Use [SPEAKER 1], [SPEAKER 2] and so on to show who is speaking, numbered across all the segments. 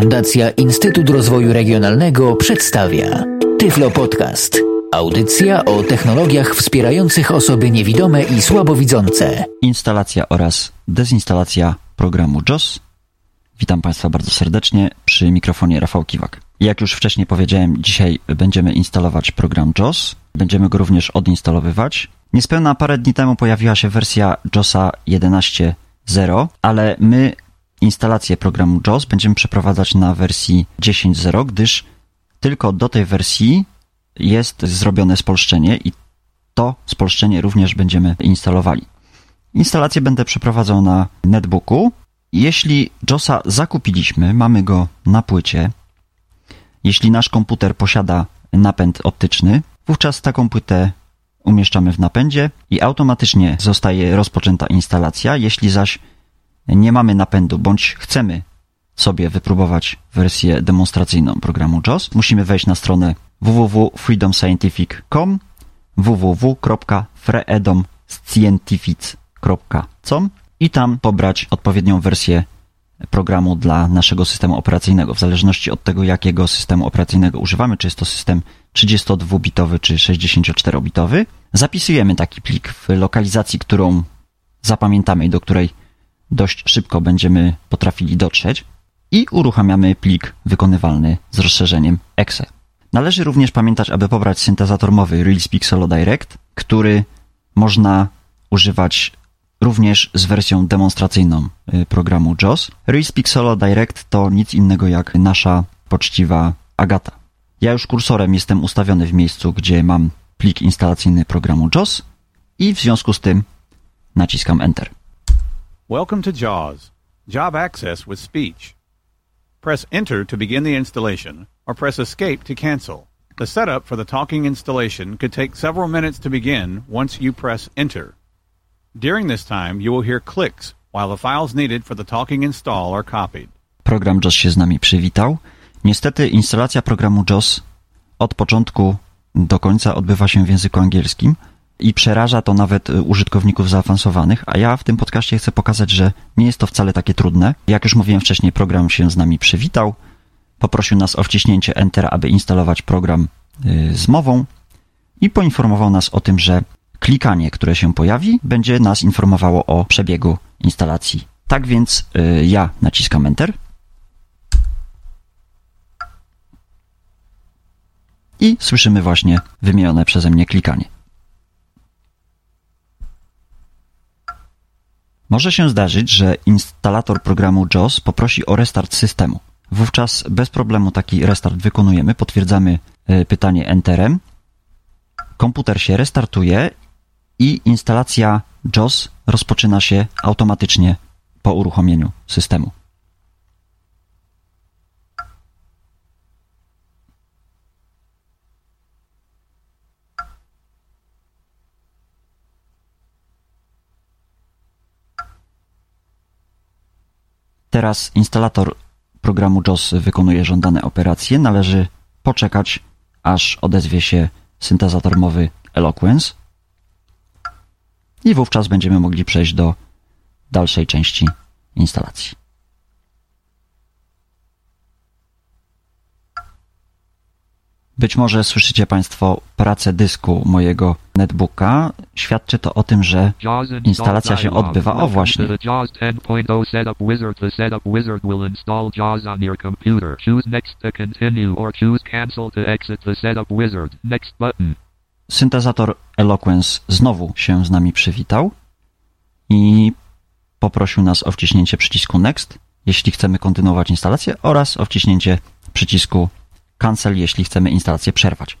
[SPEAKER 1] Fundacja Instytut Rozwoju Regionalnego przedstawia Tyflo Podcast. Audycja o technologiach wspierających osoby niewidome i słabowidzące.
[SPEAKER 2] Instalacja oraz dezinstalacja programu JOS. Witam Państwa bardzo serdecznie przy mikrofonie Rafał Kiwak. Jak już wcześniej powiedziałem, dzisiaj będziemy instalować program JOS. Będziemy go również odinstalowywać. Niespełna parę dni temu pojawiła się wersja JOSa 11.0, ale my instalację programu JOS będziemy przeprowadzać na wersji 10.0, gdyż tylko do tej wersji jest zrobione spolszczenie i to spolszczenie również będziemy instalowali. Instalację będę przeprowadzał na netbooku. Jeśli JOSa zakupiliśmy, mamy go na płycie, jeśli nasz komputer posiada napęd optyczny, wówczas taką płytę umieszczamy w napędzie i automatycznie zostaje rozpoczęta instalacja. Jeśli zaś nie mamy napędu, bądź chcemy sobie wypróbować wersję demonstracyjną programu JOS, musimy wejść na stronę www.freedomscientific.com www.freedomscientific.com i tam pobrać odpowiednią wersję programu dla naszego systemu operacyjnego, w zależności od tego, jakiego systemu operacyjnego używamy, czy jest to system 32-bitowy czy 64-bitowy. Zapisujemy taki plik w lokalizacji, którą zapamiętamy i do której dość szybko będziemy potrafili dotrzeć i uruchamiamy plik wykonywalny z rozszerzeniem exe. Należy również pamiętać, aby pobrać syntezator mowy Release Pixelo Direct, który można używać również z wersją demonstracyjną y, programu JOS. Release Pixelo Direct to nic innego jak nasza poczciwa Agata. Ja już kursorem jestem ustawiony w miejscu, gdzie mam plik instalacyjny programu JOS i w związku z tym naciskam Enter.
[SPEAKER 3] Welcome to JAWS, Job Access with Speech. Press Enter to begin the installation, or press Escape to cancel. The setup for the talking installation could take several minutes to begin once you press Enter. During this time, you will hear clicks while the files needed for the talking install are copied.
[SPEAKER 2] Program JOS się z nami przywitał. Niestety instalacja programu JOS od początku do końca odbywa się w języku angielskim – i przeraża to nawet y, użytkowników zaawansowanych, a ja w tym podcaście chcę pokazać, że nie jest to wcale takie trudne. Jak już mówiłem wcześniej, program się z nami przywitał, poprosił nas o wciśnięcie Enter, aby instalować program y, z mową i poinformował nas o tym, że klikanie, które się pojawi, będzie nas informowało o przebiegu instalacji. Tak więc y, ja naciskam Enter. I słyszymy właśnie wymienione przeze mnie klikanie. Może się zdarzyć, że instalator programu JOS poprosi o restart systemu. Wówczas bez problemu taki restart wykonujemy, potwierdzamy e, pytanie Enterem. Komputer się restartuje i instalacja JOS rozpoczyna się automatycznie po uruchomieniu systemu. Teraz instalator programu JOS wykonuje żądane operacje. Należy poczekać, aż odezwie się syntezator mowy Eloquence i wówczas będziemy mogli przejść do dalszej części instalacji. Być może słyszycie Państwo pracę dysku mojego netbooka. Świadczy to o tym, że instalacja się odbywa. O właśnie. Syntezator Eloquence znowu się z nami przywitał i poprosił nas o wciśnięcie przycisku Next, jeśli chcemy kontynuować instalację, oraz o wciśnięcie przycisku cancel, jeśli chcemy instalację przerwać.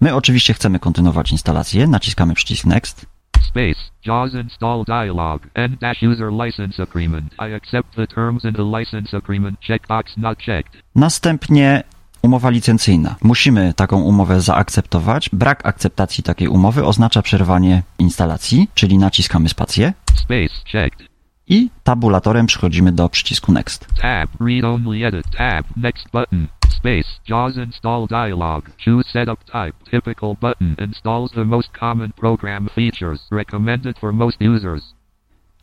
[SPEAKER 2] My oczywiście chcemy kontynuować instalację, naciskamy przycisk Next. Space, JAWS install dialog, N-user license agreement. I accept the terms in the license agreement, checkbox not checked. Następnie umowa licencyjna. Musimy taką umowę zaakceptować. Brak akceptacji takiej umowy oznacza przerwanie instalacji, czyli naciskamy spację. Space, checked. I tabulatorem przechodzimy do przycisku Next. Tab, read only edit, tab, next button. Space, JAWS install dialog. Choose setup type. Typical button installs the most common program features. Recommended for most users.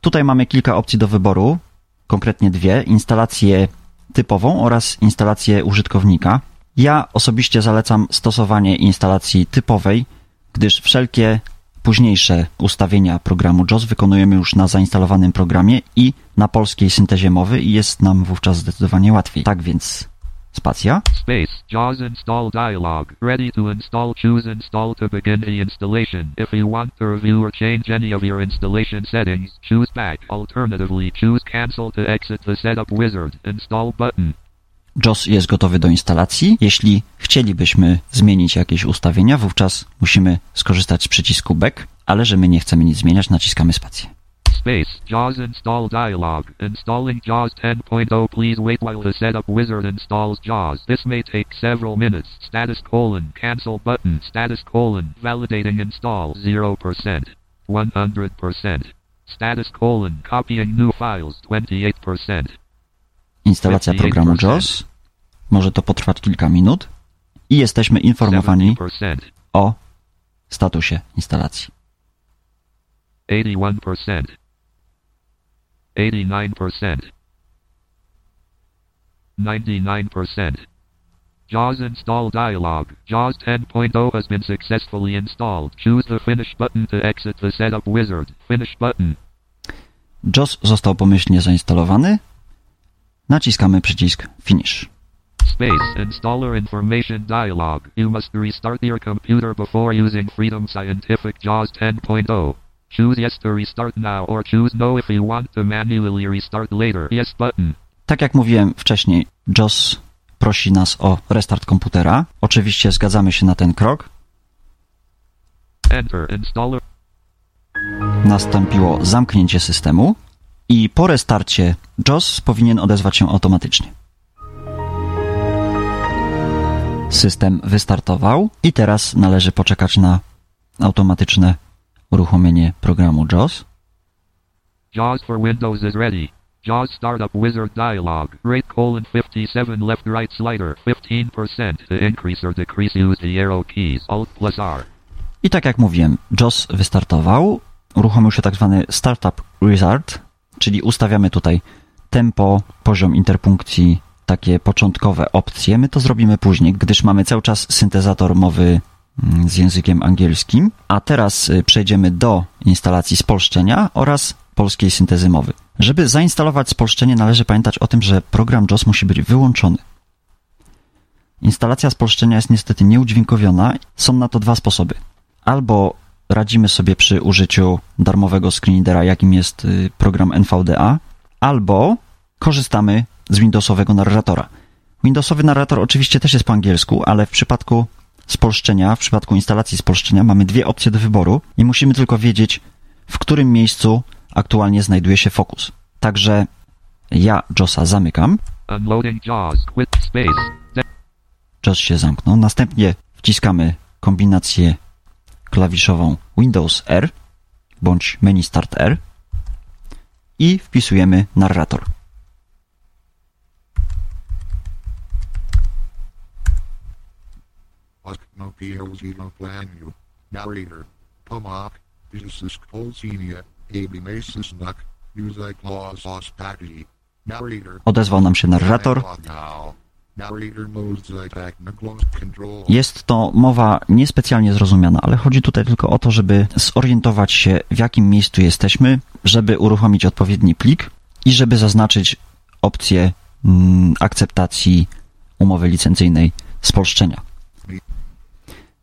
[SPEAKER 2] Tutaj mamy kilka opcji do wyboru, konkretnie dwie. Instalację typową oraz instalację użytkownika. Ja osobiście zalecam stosowanie instalacji typowej, gdyż wszelkie późniejsze ustawienia programu JOS wykonujemy już na zainstalowanym programie i na polskiej syntezie mowy i jest nam wówczas zdecydowanie łatwiej. Tak więc spacja.
[SPEAKER 4] Space. JAWS install dialog. Ready to install. Choose install to begin the installation. If you want to review or change any of your installation settings, choose back. Alternatively, choose cancel to exit the setup wizard. Install button.
[SPEAKER 2] JOS jest gotowy do instalacji. Jeśli chcielibyśmy zmienić jakieś ustawienia, wówczas musimy skorzystać z przycisku back, ale że my nie chcemy nic zmieniać, naciskamy spację.
[SPEAKER 4] Space. JAWS install dialog. Installing JAWS 10.0. Please wait while the setup wizard installs JAWS. This may take several minutes. Status colon. Cancel button. Status colon. Validating install. 0%. 100%. Status colon. Copying new files. 28%.
[SPEAKER 2] Instalacja programu JOS może to potrwać kilka minut i jesteśmy informowani
[SPEAKER 4] 70%.
[SPEAKER 2] o statusie instalacji.
[SPEAKER 4] 81%. 89%. 99%. JAWS install dialog. JAWS 10.0 has been successfully installed. Choose the Finish button to exit the setup wizard. Finish button.
[SPEAKER 2] JOS został pomyślnie zainstalowany. Naciskamy przycisk Finish.
[SPEAKER 4] Space. Installer information dialog. You must restart your computer before using Freedom Scientific JAWS 10.0. Choose yes to restart now or choose no if you want to manually restart later. Yes button.
[SPEAKER 2] Tak jak mówiłem wcześniej, JOS prosi nas o restart komputera. Oczywiście zgadzamy się na ten krok.
[SPEAKER 4] Enter. Installer.
[SPEAKER 2] Nastąpiło zamknięcie systemu i po restarcie JOS powinien odezwać się automatycznie. System wystartował i teraz należy poczekać na automatyczne uruchomienie programu JOS.
[SPEAKER 4] JAWS for Windows is ready. JAWS Startup Wizard dialog. Rate colon 57 left right slider 15%. To increase or decrease use the arrow keys. Alt plus R.
[SPEAKER 2] I tak jak mówiłem, JOS wystartował, uruchomił się tak zwany Startup Wizard, czyli ustawiamy tutaj tempo, poziom interpunkcji, takie początkowe opcje. My to zrobimy później, gdyż mamy cały czas syntezator mowy z językiem angielskim. A teraz y, przejdziemy do instalacji spolszczenia oraz polskiej syntezy mowy. Żeby zainstalować spolszczenie, należy pamiętać o tym, że program JOS musi być wyłączony. Instalacja spolszczenia jest niestety nieudźwiękowiona. Są na to dwa sposoby. Albo radzimy sobie przy użyciu darmowego screenreadera, jakim jest y, program NVDA, albo korzystamy z Windowsowego narratora. Windowsowy narrator oczywiście też jest po angielsku, ale w przypadku spolszczenia, w przypadku instalacji spolszczenia mamy dwie opcje do wyboru i musimy tylko wiedzieć, w którym miejscu aktualnie znajduje się fokus. Także ja JOSa zamykam, JOS się zamknął, następnie wciskamy kombinację klawiszową Windows R bądź menu Start R i wpisujemy narrator.
[SPEAKER 5] No PLZ plan you. Narrator. Os package. Narrator.
[SPEAKER 2] Odezwał nam się narrator. Jest to mowa niespecjalnie zrozumiana, ale chodzi tutaj tylko o to, żeby zorientować się, w jakim miejscu jesteśmy, żeby uruchomić odpowiedni plik i żeby zaznaczyć opcję mm, akceptacji umowy licencyjnej spolszczenia.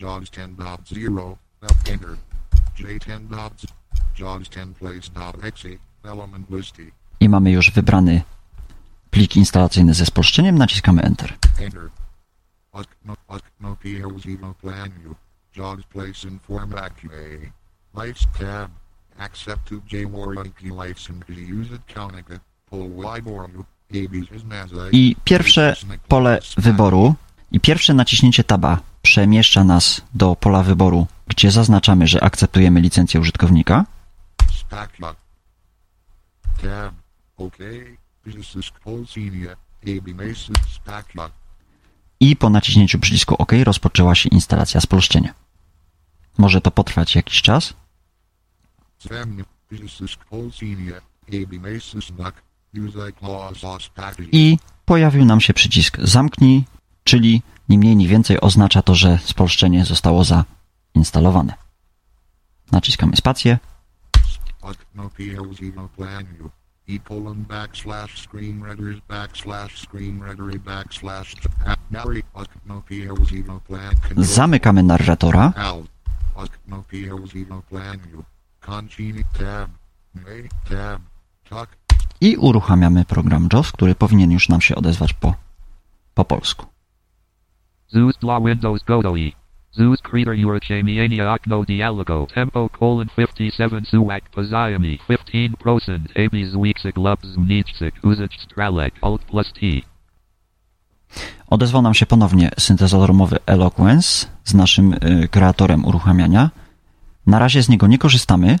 [SPEAKER 5] Jogs 10.0. Up enter. J 10 dots. Jogs 10 place dot exe. Element listy.
[SPEAKER 2] I mamy już wybrany plik instalacyjny ze spolszczeniem, naciskamy Enter.
[SPEAKER 5] Enter. Husk no husk no PLZ. Jogs place. Lights tab. Accept to license. Pull you.
[SPEAKER 2] I pierwsze pole wyboru i pierwsze naciśnięcie taba przemieszcza nas do pola wyboru, gdzie zaznaczamy, że akceptujemy licencję użytkownika. I po naciśnięciu przycisku OK rozpoczęła się instalacja spolszczenia. Może to potrwać jakiś czas. I pojawił nam się przycisk zamknij, czyli ni mniej, ni więcej oznacza to, że spolszczenie zostało zainstalowane. Naciskamy spację Zamykamy narratora i uruchamiamy program JOS, który powinien już nam się odezwać po, po polsku.
[SPEAKER 4] Zeus dla Windows Godoi. Zeus Creator Urachamiania Okno Dialogo Tempo colon 57 Suwak Pozajami 15% Abis Weeksik Lubs Mnichsik Uzich Stralek Alt plus T.
[SPEAKER 2] Odezwał nam się ponownie syntezator mowy Eloquence z naszym y, kreatorem uruchamiania. Na razie z niego nie korzystamy.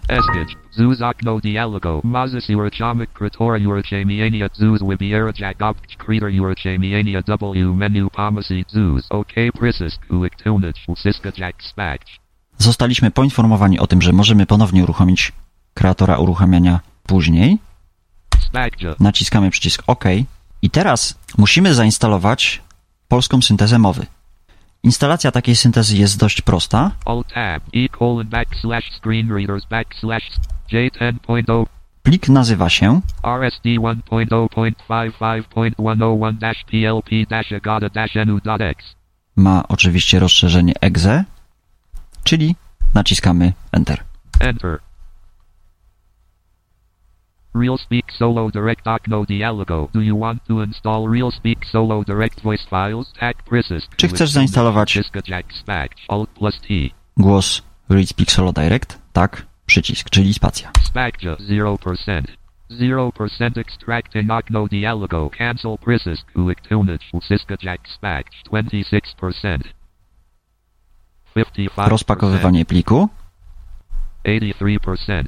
[SPEAKER 2] Zostaliśmy poinformowani o tym, że możemy ponownie uruchomić kreatora uruchamiania później. Naciskamy przycisk OK. I teraz musimy zainstalować polską syntezę mowy. Instalacja takiej syntezy jest dość prosta.
[SPEAKER 4] E colon backslash screen readers backslash J10.0
[SPEAKER 2] Plik nazywa się
[SPEAKER 4] RSD 1.0.55.101-PLP-Agada-NU.exe.
[SPEAKER 2] ma oczywiście rozszerzenie exe, czyli naciskamy Enter.
[SPEAKER 4] Enter. RealSpeak Solo Direct Okno Dialogo. Do you want to install RealSpeak Solo Direct Voice Files? Tag Prisis.
[SPEAKER 2] Czy chcesz zainstalować.
[SPEAKER 4] Alt plus T.
[SPEAKER 2] głos ReadSpeak Solo Direct? Tak, przycisk, czyli spacja.
[SPEAKER 4] Spacja 0%. 0% extracting Okno Dialogo. Cancel Prisis. Kulik Tunich. Cisco Jack Spatch. 26%. 55%.
[SPEAKER 2] Rozpakowywanie pliku.
[SPEAKER 4] 83%.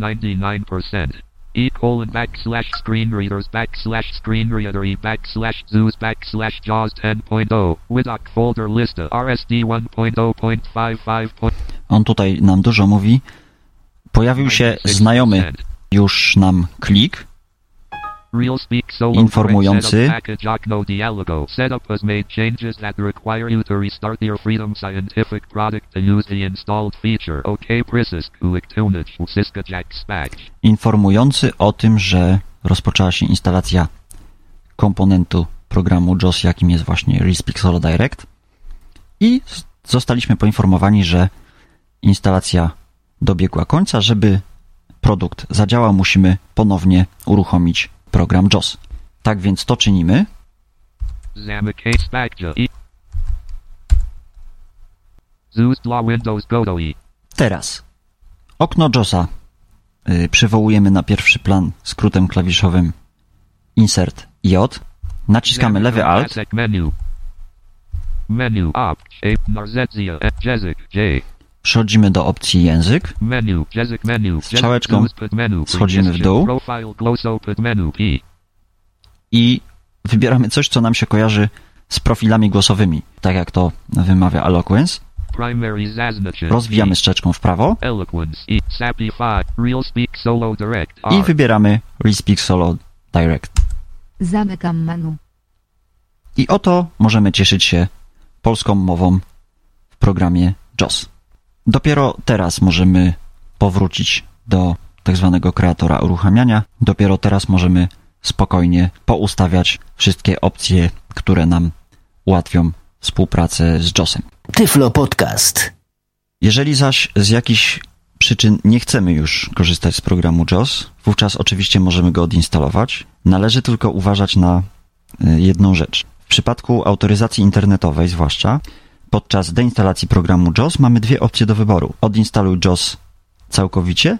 [SPEAKER 4] 99%. E colon backslash screen readers backslash screen reader e backslash Zeus backslash JAWS 10.0 Widoc folder lista RSD 1.0.55.
[SPEAKER 2] On tutaj nam dużo mówi. Pojawił się znajomy już nam klik, Informujący. informujący o tym, że rozpoczęła się instalacja komponentu programu JOS, jakim jest właśnie RealSpeak Solo Direct. I zostaliśmy poinformowani, że instalacja dobiegła końca. Żeby produkt zadziałał, musimy ponownie uruchomić program JOS. Tak więc to czynimy.
[SPEAKER 4] E.
[SPEAKER 2] Teraz okno JOSa y, przywołujemy na pierwszy plan skrótem klawiszowym Insert J. Naciskamy lewy Alt.
[SPEAKER 4] Menu. J.
[SPEAKER 2] Przechodzimy do opcji język.
[SPEAKER 4] Menu. Jezik menu.
[SPEAKER 2] Strzałeczką schodzimy w dół. I wybieramy coś, co nam się kojarzy z profilami głosowymi, tak jak to wymawia Eloquence. Rozwijamy strzeczką w prawo
[SPEAKER 4] Eloquence. Sapify. Real Speak Solo Direct.
[SPEAKER 2] i wybieramy ReSpeak Solo Direct.
[SPEAKER 6] Zamykam menu.
[SPEAKER 2] I oto możemy cieszyć się polską mową w programie JOS. Dopiero teraz możemy powrócić do tak zwanego kreatora uruchamiania. Dopiero teraz możemy spokojnie poustawiać wszystkie opcje, które nam ułatwią współpracę z JOSem.
[SPEAKER 1] Tyflo Podcast.
[SPEAKER 2] Jeżeli zaś z jakichś przyczyn nie chcemy już korzystać z programu JOS, wówczas oczywiście możemy go odinstalować. Należy tylko uważać na y, jedną rzecz. W przypadku autoryzacji internetowej, zwłaszcza podczas deinstalacji programu JOS, mamy dwie opcje do wyboru: odinstaluj JOS całkowicie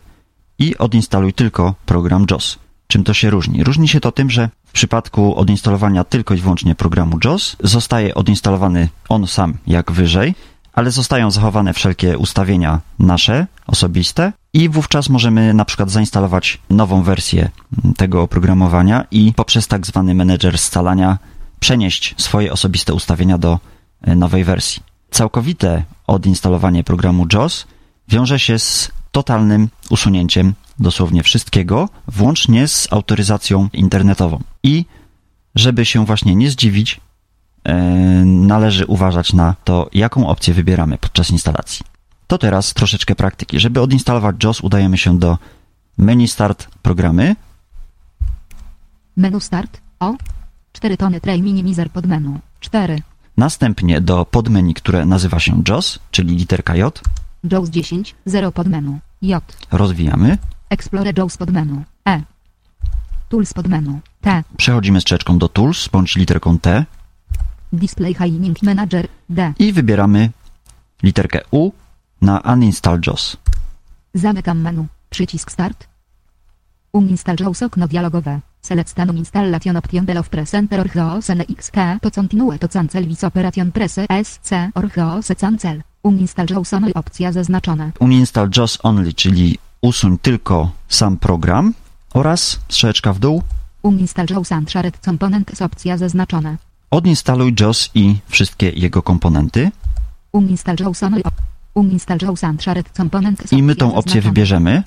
[SPEAKER 2] i odinstaluj tylko program JOS. Czym to się różni? Różni się to tym, że w przypadku odinstalowania tylko i wyłącznie programu JOS zostaje odinstalowany on sam jak wyżej, ale zostają zachowane wszelkie ustawienia nasze, osobiste i wówczas możemy na przykład zainstalować nową wersję tego oprogramowania i poprzez tak zwany menedżer scalania przenieść swoje osobiste ustawienia do nowej wersji. Całkowite odinstalowanie programu JOS wiąże się z totalnym usunięciem dosłownie wszystkiego, włącznie z autoryzacją internetową. I żeby się właśnie nie zdziwić, e, należy uważać na to, jaką opcję wybieramy podczas instalacji. To teraz troszeczkę praktyki. Żeby odinstalować JOS, udajemy się do menu Start programy.
[SPEAKER 6] Menu Start. O. 4 tony tray minimizer pod menu. 4.
[SPEAKER 2] Następnie do podmenu, które nazywa się JOS, czyli literka J.
[SPEAKER 6] Jaws 10. 0 pod menu. J.
[SPEAKER 2] Rozwijamy.
[SPEAKER 6] Explorer Jaws pod menu. E. Tools pod menu. T.
[SPEAKER 2] Przechodzimy strzeczką do Tools bądź literką T
[SPEAKER 6] Display Hiding Manager. D.
[SPEAKER 2] i wybieramy literkę U na Uninstall JOS.
[SPEAKER 6] Zamykam menu. Przycisk Start. Uninstall JAWS okno dialogowe. Stanu installation option del of presenter or HOS NXT to continue to cancel vis operation presse SC or HOS cancel. Uninstall JAWS only opcja zaznaczona.
[SPEAKER 2] Uninstall JOS Only, czyli usuń tylko sam program oraz strzeczka w dół
[SPEAKER 6] Uninstall JAWS Unshared Components opcja zaznaczona.
[SPEAKER 2] odinstaluj JOS i wszystkie jego komponenty
[SPEAKER 6] Uninstall JAWS only Uninstall JAWS Unshared Components
[SPEAKER 2] i my tą opcję
[SPEAKER 6] zaznaczona.
[SPEAKER 2] wybierzemy.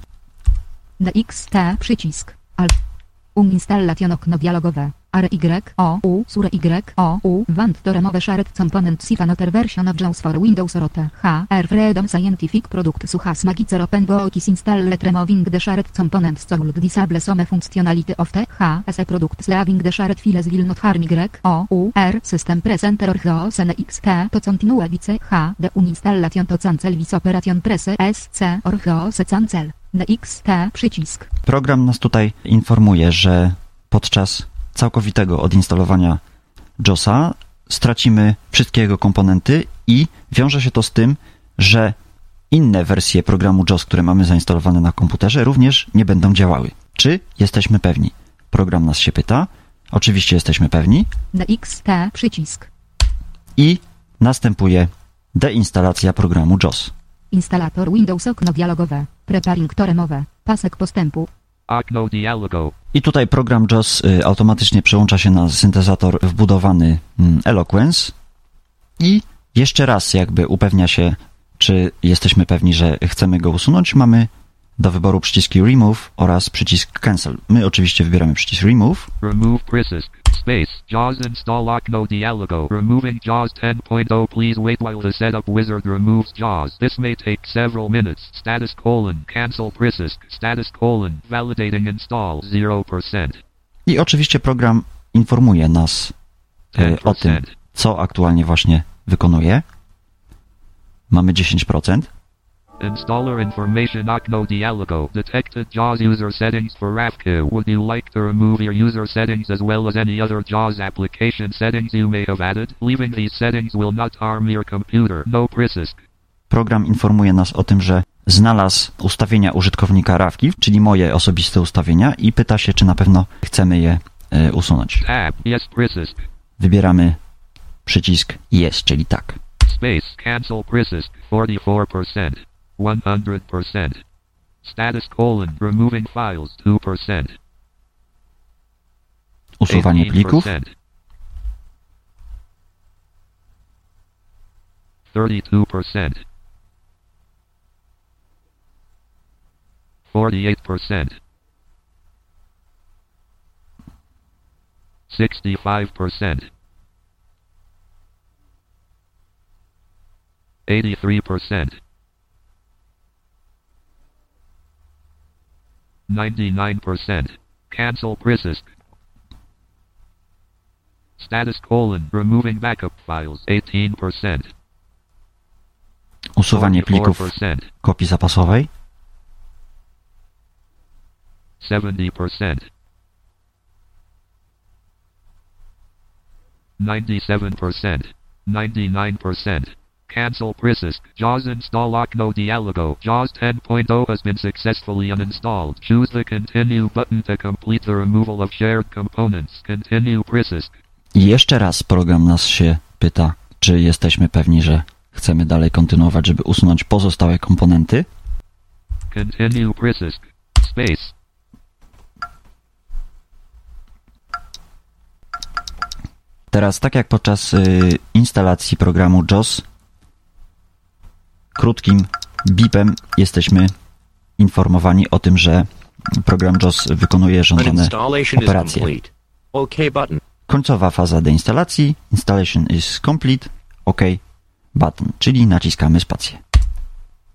[SPEAKER 6] DXT przycisk. Alt. Uninstallation okno dialogowe. ARY O U Sure Y O U Want to remove shared component if another version of JAWS for Windows Rote H R Freedom Scientific Product Suchas Magicer Open Bookis Installed Removing the shared components Sold Disable some functionality of the H S Products Leaving the shared files will not harm Y O U R System Presenter or HOS NXT to continue vice H The uninstallation to cancel vis operation presse SC or HOS cancel DXT przycisk.
[SPEAKER 2] Program nas tutaj informuje, że podczas całkowitego odinstalowania JOSa stracimy wszystkie jego komponenty i wiąże się to z tym, że inne wersje programu JOS, które mamy zainstalowane na komputerze, również nie będą działały. Czy jesteśmy pewni? Program nas się pyta. Oczywiście jesteśmy pewni
[SPEAKER 6] DXT przycisk.
[SPEAKER 2] i następuje deinstalacja programu JOS.
[SPEAKER 6] Instalator Windows okno dialogowe. Preparing to remove. Pasek postępu.
[SPEAKER 4] Okno.
[SPEAKER 2] I tutaj program JOS y, automatycznie przełącza się na syntezator wbudowany mm, Eloquence i jeszcze raz jakby upewnia się, czy jesteśmy pewni, że chcemy go usunąć. Mamy do wyboru przyciski Remove oraz przycisk Cancel. My oczywiście wybieramy przycisk Remove.
[SPEAKER 4] Remove Prissisk. Space. JAWS install Okno Dialogo. Removing JAWS 10.0 please wait while the setup wizard removes JAWS. This may take several minutes. Status colon. Cancel Prissisk. Status colon. Validating install. 0%.
[SPEAKER 2] I oczywiście program informuje nas y, o tym,
[SPEAKER 4] 10%.
[SPEAKER 2] co aktualnie właśnie wykonuje. Mamy 10%.
[SPEAKER 4] Installer information Okno Dialogo. Detected JAWS user settings for RAFQ. Would you like to remove your user settings as well as any other JAWS application settings you may have added? Leaving these settings will not harm your computer. No Prissisk.
[SPEAKER 2] program informuje nas o tym, że znalazł ustawienia użytkownika Rawki, czyli moje osobiste ustawienia i pyta się, czy na pewno chcemy je e, usunąć.
[SPEAKER 4] Tab. Yes Prissisk.
[SPEAKER 2] Wybieramy przycisk Yes, czyli tak.
[SPEAKER 4] Space. Cancel Prissisk. 44%. 100%. Status colon. Removing files. 2%.
[SPEAKER 2] Usuwanie plików.
[SPEAKER 4] 18%. 32%. 48%. 65%. 83%. 99%. Cancel Prissisk. Status colon. Removing backup files. 18%.
[SPEAKER 2] Usuwanie plików
[SPEAKER 4] 44%.
[SPEAKER 2] kopii zapasowej.
[SPEAKER 4] 70%. 97%. 99%. Cancel Prisysk. JAWS install okno dialogo. JAWS 10.0 has been successfully uninstalled. Choose the continue button to complete the removal of shared components. Continue Prisysk.
[SPEAKER 2] I jeszcze raz program nas się pyta, czy jesteśmy pewni, że chcemy dalej kontynuować, żeby usunąć pozostałe komponenty.
[SPEAKER 4] Continue Prisysk. Space.
[SPEAKER 2] Teraz, tak jak podczas y, instalacji programu JOS, krótkim bipem jesteśmy informowani o tym, że program JOS wykonuje
[SPEAKER 7] is
[SPEAKER 2] operacje. Końcowa faza deinstalacji, installation is complete, OK button, czyli naciskamy spację.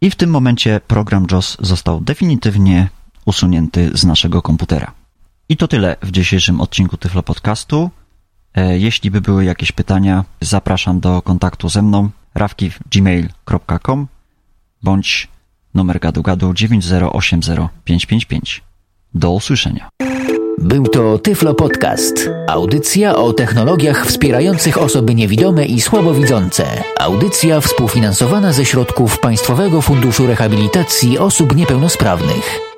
[SPEAKER 2] I w tym momencie program JOS został definitywnie usunięty z naszego komputera. I to tyle w dzisiejszym odcinku Tyflo Podcastu. E, Jeśli by były jakieś pytania, zapraszam do kontaktu ze mną rafki.gmail.com bądź numer gadu gadu 9080555. Do usłyszenia.
[SPEAKER 1] Był to Tyflo Podcast. Audycja o technologiach wspierających osoby niewidome i słabowidzące. Audycja współfinansowana ze środków Państwowego Funduszu Rehabilitacji Osób Niepełnosprawnych.